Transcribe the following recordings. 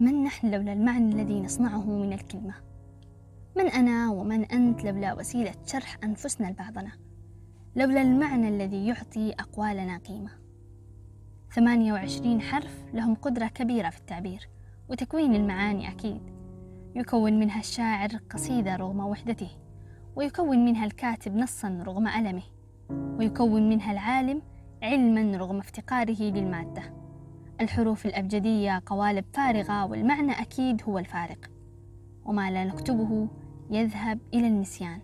من نحن لولا المعنى الذي نصنعه من الكلمة؟ من أنا ومن أنت لولا وسيلة شرح أنفسنا لبعضنا؟ لولا المعنى الذي يعطي أقوالنا قيمة 28 حرف لهم قدرة كبيرة في التعبير وتكوين المعاني أكيد يكون منها الشاعر قصيدة رغم وحدته ويكون منها الكاتب نصا رغم ألمه ويكون منها العالم علما رغم افتقاره للمادة الحروف الأبجدية قوالب فارغة والمعنى أكيد هو الفارق. وما لا نكتبه يذهب إلى النسيان.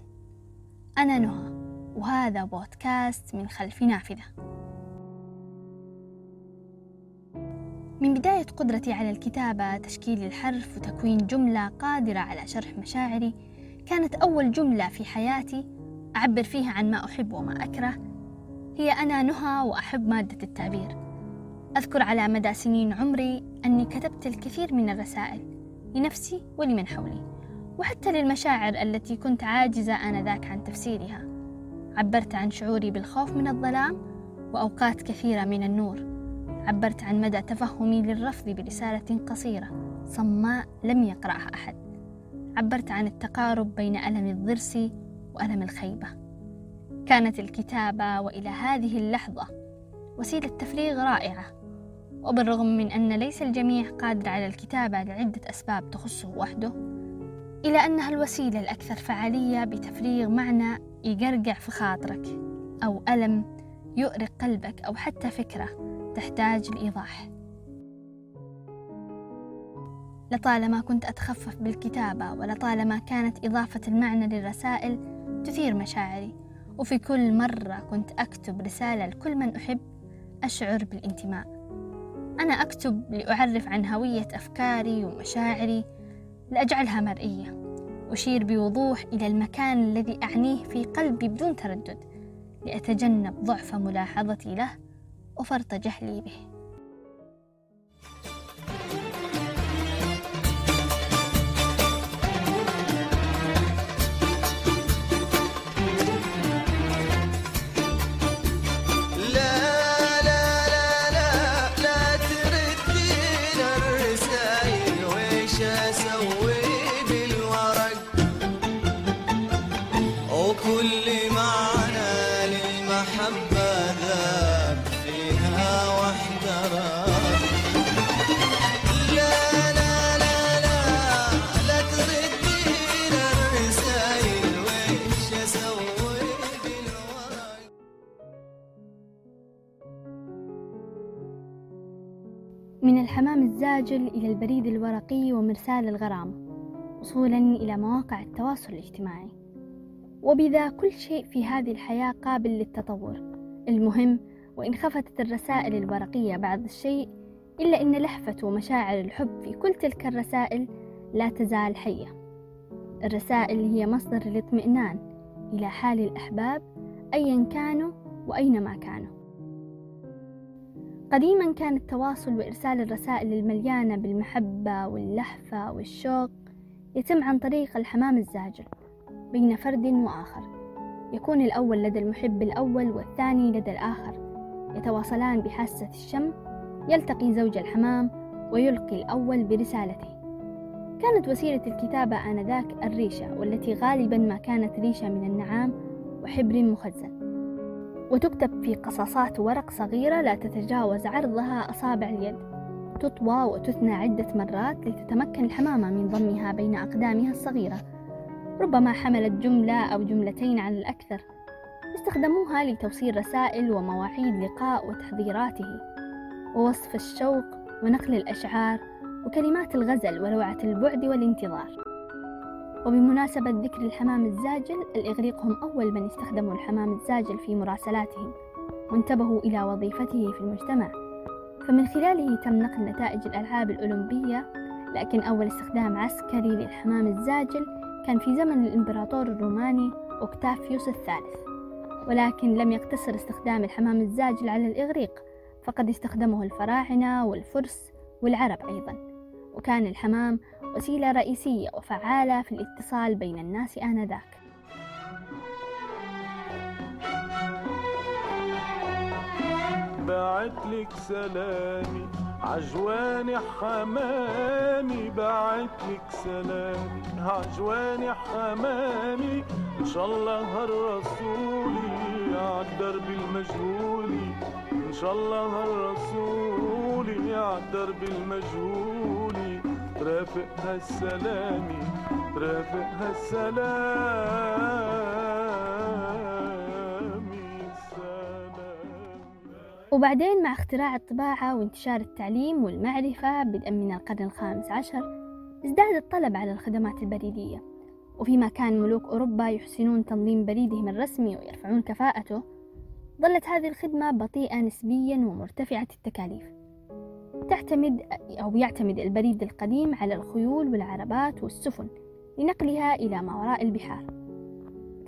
أنا نهى وهذا بودكاست من خلف نافذة. من بداية قدرتي على الكتابة تشكيل الحرف وتكوين جملة قادرة على شرح مشاعري كانت أول جملة في حياتي أعبر فيها عن ما أحب وما أكره. هي أنا نهى وأحب مادة التعبير. أذكر على مدى سنين عمري أني كتبت الكثير من الرسائل لنفسي ولمن حولي وحتى للمشاعر التي كنت عاجزة آنذاك عن تفسيرها. عبرت عن شعوري بالخوف من الظلام وأوقات كثيرة من النور. عبرت عن مدى تفهمي للرفض برسالة قصيرة صماء لم يقرأها أحد. عبرت عن التقارب بين ألم الضرس وألم الخيبة. كانت الكتابة وإلى هذه اللحظة وسيلة تفريغ رائعة. وبالرغم من أن ليس الجميع قادر على الكتابة لعدة أسباب تخصه وحده إلى أنها الوسيلة الأكثر فعالية بتفريغ معنى يقرقع في خاطرك أو ألم يؤرق قلبك أو حتى فكرة تحتاج لإيضاح. لطالما كنت أتخفف بالكتابة ولطالما كانت إضافة المعنى للرسائل تثير مشاعري وفي كل مرة كنت أكتب رسالة لكل من أحب أشعر بالانتماء. أنا أكتب لأعرف عن هوية أفكاري ومشاعري لأجعلها مرئية. أشير بوضوح إلى المكان الذي أعنيه في قلبي بدون تردد لأتجنب ضعف ملاحظتي له وفرط جهلي به. من الحمام الزاجل إلى البريد الورقي ومرسال الغرام وصولا إلى مواقع التواصل الاجتماعي. وبذا كل شيء في هذه الحياة قابل للتطور. المهم وإن خفتت الرسائل الورقية بعض الشيء إلا أن لهفة ومشاعر الحب في كل تلك الرسائل لا تزال حية. الرسائل هي مصدر الاطمئنان إلى حال الأحباب أيا كانوا وأينما كانوا. قديما كان التواصل وإرسال الرسائل المليانة بالمحبة واللهفة والشوق يتم عن طريق الحمام الزاجل بين فرد وآخر. يكون الأول لدى المحب الأول والثاني لدى الآخر. يتواصلان بحاسة الشم يلتقي زوج الحمام ويلقي الأول برسالته. كانت وسيلة الكتابة آنذاك الريشة والتي غالبا ما كانت ريشة من النعام وحبر مخزن. وتكتب في قصاصات ورق صغيرة لا تتجاوز عرضها أصابع اليد. تطوى وتثنى عدة مرات لتتمكن الحمامة من ضمها بين أقدامها الصغيرة. ربما حملت جملة أو جملتين على الأكثر. استخدموها لتوصيل رسائل ومواعيد لقاء وتحضيراته ووصف الشوق ونقل الأشعار وكلمات الغزل ولوعة البعد والانتظار. وبمناسبة ذكر الحمام الزاجل الإغريق هم أول من استخدموا الحمام الزاجل في مراسلاتهم. وانتبهوا إلى وظيفته في المجتمع. فمن خلاله تم نقل نتائج الألعاب الأولمبية لكن أول استخدام عسكري للحمام الزاجل كان في زمن الإمبراطور الروماني أوكتافيوس الثالث. ولكن لم يقتصر استخدام الحمام الزاجل على الإغريق فقد استخدمه الفراعنة والفرس والعرب أيضا. وكان الحمام وسيلة رئيسية وفعالة في الاتصال بين الناس آنذاك. بعت لك سلامي عجواني حمامي بعتلك سلامي عجواني حمامي إن شاء الله هالرسولي عالدرب المجهولي إن شاء الله هالرسولي عالدرب المجهولي ترافق هالسلامي ترافق هالسلامي وبعدين مع اختراع الطباعة وانتشار التعليم والمعرفة بدءا من القرن الخامس عشر ازداد الطلب على الخدمات البريدية. وفيما كان ملوك أوروبا يحسنون تنظيم بريدهم الرسمي ويرفعون كفاءته ظلت هذه الخدمة بطيئة نسبيا ومرتفعة التكاليف. تعتمد أو يعتمد البريد القديم على الخيول والعربات والسفن لنقلها إلى ما وراء البحار.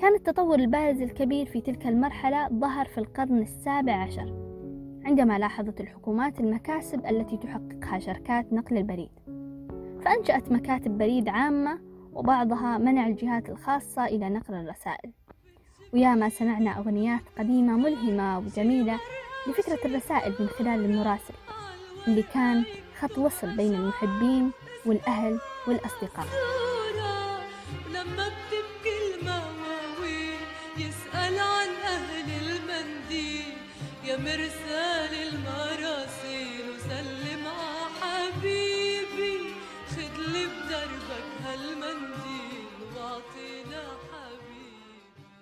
كان التطور البارز الكبير في تلك المرحلة ظهر في القرن السابع عشر عندما لاحظت الحكومات المكاسب التي تحققها شركات نقل البريد. فأنشأت مكاتب بريد عامة وبعضها منع الجهات الخاصة إلى نقل الرسائل. ويا ما سمعنا أغنيات قديمة ملهمة وجميلة لفكرة الرسائل من خلال المراسل. اللي كان خط وصل بين المحبين والأهل والأصدقاء. لما بتبكي المواويل يسأل عن أهل المنديل. يا مرسال المراسيل وسلم ع حبيبي. خدلي بدربك هالمنديل واعطينا حبيبي.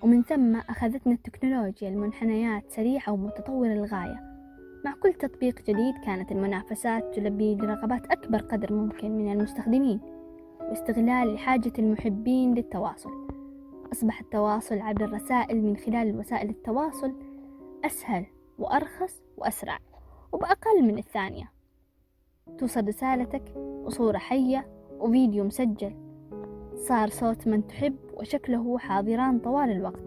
ومن ثم أخذتنا التكنولوجيا المنحنيات سريعة ومتطورة للغاية. مع كل تطبيق جديد كانت المنافسات تلبي لرغبات أكبر قدر ممكن من المستخدمين واستغلال لحاجة المحبين للتواصل. أصبح التواصل عبر الرسائل من خلال وسائل التواصل أسهل وأرخص وأسرع وبأقل من الثانية. توصل رسالتك وصورة حية وفيديو مسجل. صار صوت من تحب وشكله حاضران طوال الوقت.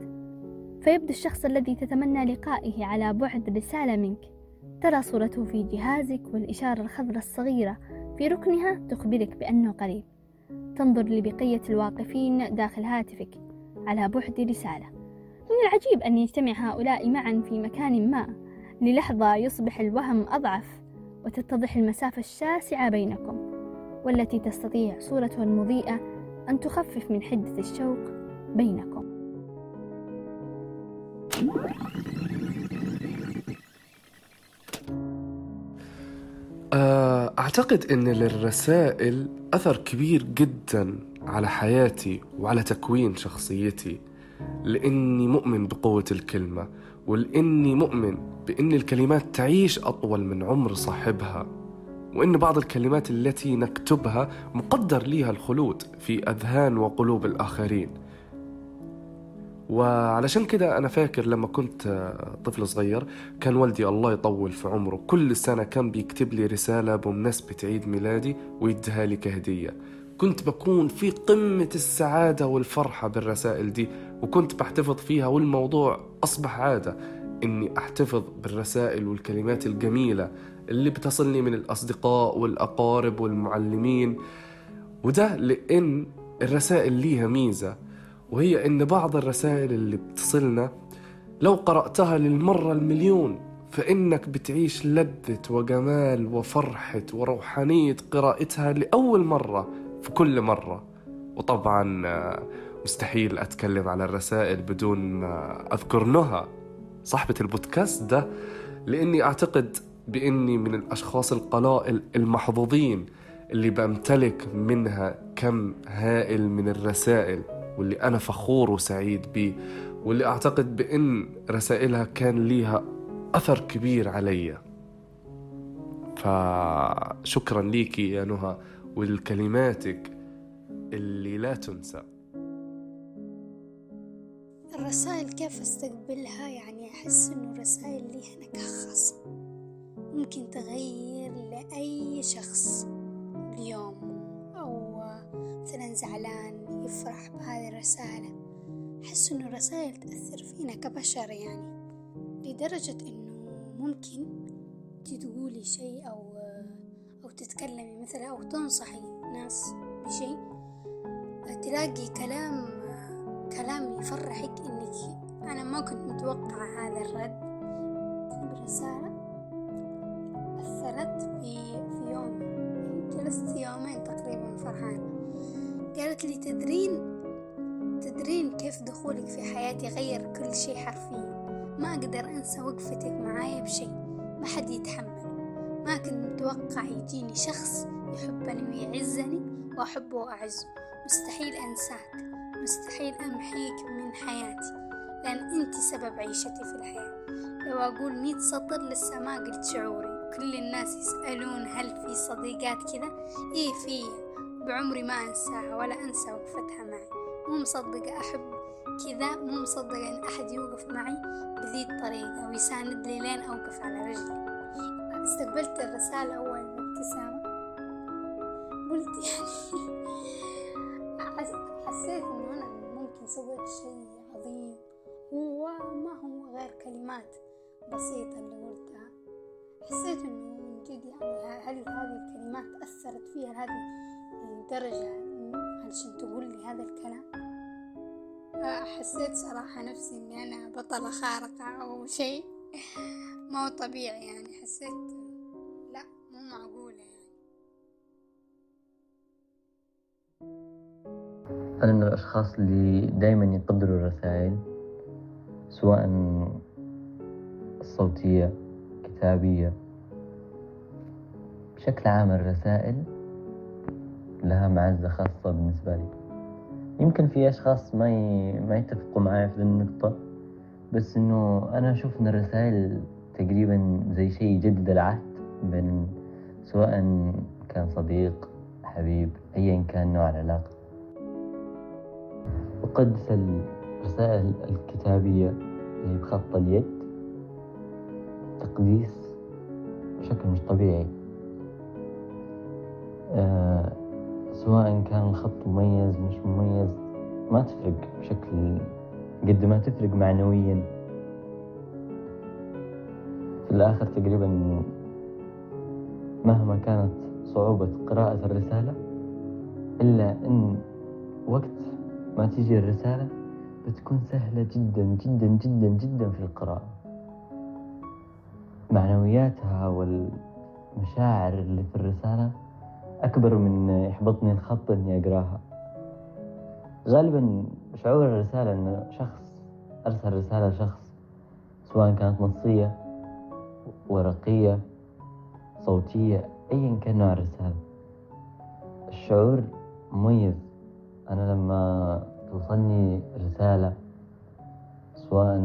فيبدو الشخص الذي تتمنى لقائه على بعد رسالة منك. ترى صورته في جهازك والإشارة الخضراء الصغيرة في ركنها تخبرك بأنه قريب. تنظر لبقية الواقفين داخل هاتفك على بعد رسالة. من العجيب أن يجتمع هؤلاء معا في مكان ما. للحظة يصبح الوهم أضعف وتتضح المسافة الشاسعة بينكم والتي تستطيع صورته المضيئة أن تخفف من حدة الشوق بينكم. أعتقد أن للرسائل أثر كبير جدا على حياتي وعلى تكوين شخصيتي. لأني مؤمن بقوة الكلمة ولأني مؤمن بأن الكلمات تعيش أطول من عمر صاحبها وأن بعض الكلمات التي نكتبها مقدر ليها الخلود في أذهان وقلوب الآخرين. وعلشان كده أنا فاكر لما كنت طفل صغير كان والدي الله يطول في عمره. كل سنة كان بيكتب لي رسالة بمناسبة عيد ميلادي ويديها لي كهدية. كنت بكون في قمة السعادة والفرحة بالرسائل دي وكنت بحتفظ فيها والموضوع أصبح عادة. إني أحتفظ بالرسائل والكلمات الجميلة اللي بتصلني من الأصدقاء والأقارب والمعلمين. وده لأن الرسائل ليها ميزة. وهي إن بعض الرسائل اللي بتصلنا لو قرأتها للمرة المليون فإنك بتعيش لذة وجمال وفرحة وروحانية قراءتها لأول مرة في كل مرة. وطبعا آه، مستحيل أتكلم على الرسائل بدون ما أذكر نهى صاحبة البودكاست ده لأني أعتقد بإني من الأشخاص القلائل المحظوظين اللي بمتلك منها كم هائل من الرسائل. واللي أنا فخور وسعيد بيه واللي أعتقد بأن رسائلها كان ليها أثر كبير علي. فشكرا ليكي يا نهى ولكلماتك اللي لا تنسى. الرسائل كيف أستقبلها؟ يعني أحس إنه الرسائل ليها نكهة خاصة. ممكن تغير لأي شخص. اليوم أو مثلا زعلان. يفرح بهذه الرسالة. أحس إنه الرسائل تأثر فينا كبشر يعني لدرجة إنه ممكن تقولي شيء أو أو تتكلمي مثلا أو تنصحي ناس بشيء تلاقي كلام كلام يفرحك إنك أنا ما كنت متوقعة هذا الرد. برسالة أثرت في في يومي. جلست يومين تقريبا فرحانة. قالت لي تدرين تدرين كيف دخولك في حياتي غير كل شيء حرفيا. ما أقدر أنسى وقفتك معايا بشيء ما حد يتحمل. ما كنت متوقع يجيني شخص يحبني ويعزني وأحبه وأعزه. مستحيل أنساك مستحيل أمحيك من حياتي. لأن أنت سبب عيشتي في الحياة. لو أقول مية سطر لسه ما قلت شعوري. كل الناس يسألون هل في صديقات كذا؟ إيه في بعمري ما أنساها ولا أنسى وقفتها معي. مو مصدقة أحب كذا مو مصدقة إن أحد يوقف معي بذي الطريقة ويساند لي لين أوقف على رجلي. استقبلت الرسالة أول بابتسامة قلت يعني حسيت إنه أنا ممكن سويت شيء عظيم. هو ما هو غير كلمات بسيطة اللي قلتها. حسيت إنه من جد يعني هل هذه الكلمات أثرت فيها؟ لهذه الدرجة علشان تقول لي هذا الكلام حسيت صراحة نفسي إني أنا بطلة خارقة أو شيء. ما هو طبيعي يعني حسيت لا مو معقولة يعني. أنا من الأشخاص اللي دايما يقدروا الرسائل سواء الصوتية كتابية. بشكل عام الرسائل لها معزة خاصة بالنسبة لي. يمكن في أشخاص ما ي... ما يتفقوا معي في النقطة بس إنه أنا أشوف إن الرسائل تقريبا زي شيء يجدد العهد بين سواء كان صديق حبيب أيا كان نوع العلاقة. أقدس الرسائل الكتابية اللي بخط اليد. تقديس بشكل مش طبيعي. أه سواء كان الخط مميز مش مميز ما تفرق بشكل قد ما تفرق معنويا. في الآخر تقريبا مهما كانت صعوبة قراءة الرسالة إلا أن وقت ما تيجي الرسالة بتكون سهلة جدا جدا جدا جدا في القراءة. معنوياتها والمشاعر اللي في الرسالة أكبر من يحبطني الخط إني أقراها. غالبا شعور الرسالة إنه شخص أرسل رسالة لشخص سواء كانت نصية ورقية صوتية أيا كان نوع الرسالة. الشعور مميز. أنا لما توصلني رسالة سواء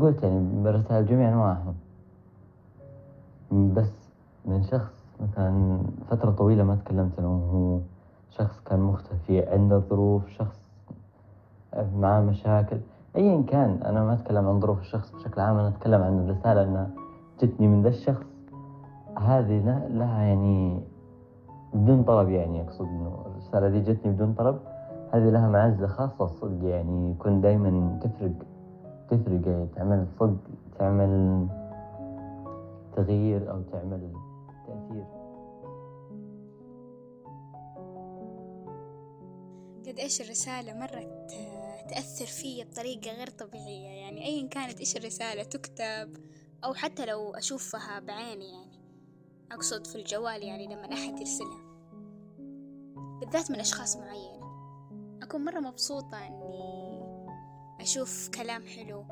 قلت يعني برسائل جميع أنواعهم بس من شخص مثلا فترة طويلة ما تكلمت أنا وهو شخص كان مختفي عنده ظروف شخص معاه مشاكل. أيا كان أنا ما أتكلم عن ظروف الشخص بشكل عام أنا أتكلم عن الرسالة أنها جتني من ذا الشخص. هذه لها يعني بدون طلب يعني أقصد إنه الرسالة دي جتني بدون طلب. هذه لها معزة خاصة صدق يعني يكون دايما تفرق تفرق يعني تعمل صدق تعمل تغيير أو تعمل قد إيش الرسالة مرة تأثر فيا بطريقة غير طبيعية. يعني أيا كانت إيش الرسالة تكتب أو حتى لو أشوفها بعيني يعني. أقصد في الجوال يعني لما أحد يرسلها. بالذات من أشخاص معينة. أكون مرة مبسوطة إني أشوف كلام حلو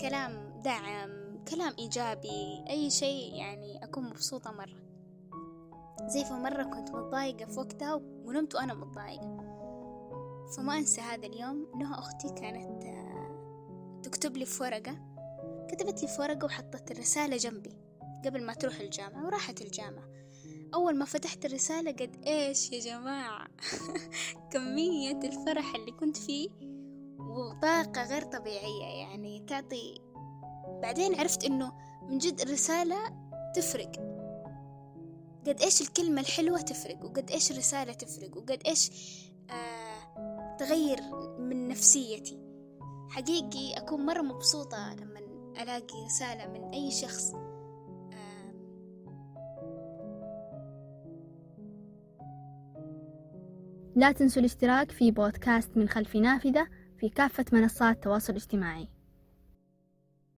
كلام دعم كلام إيجابي أي شيء يعني أكون مبسوطة مرة. زي فمرة كنت متضايقة في وقتها ونمت وأنا متضايقة. فما أنسى هذا اليوم إنها أختي كانت تكتب لي في ورقة. كتبت لي في ورقة وحطت الرسالة جنبي قبل ما تروح الجامعة وراحت الجامعة. أول ما فتحت الرسالة قد إيش يا جماعة؟ كمية الفرح اللي كنت فيه وطاقة غير طبيعية يعني تعطي بعدين عرفت إنه من جد الرسالة تفرق. قد إيش الكلمة الحلوة تفرق وقد إيش الرسالة تفرق وقد إيش آه تغير من نفسيتي. حقيقي أكون مرة مبسوطة لما ألاقي رسالة من أي شخص لا تنسوا الاشتراك في بودكاست من خلف نافذة في كافة منصات التواصل الاجتماعي.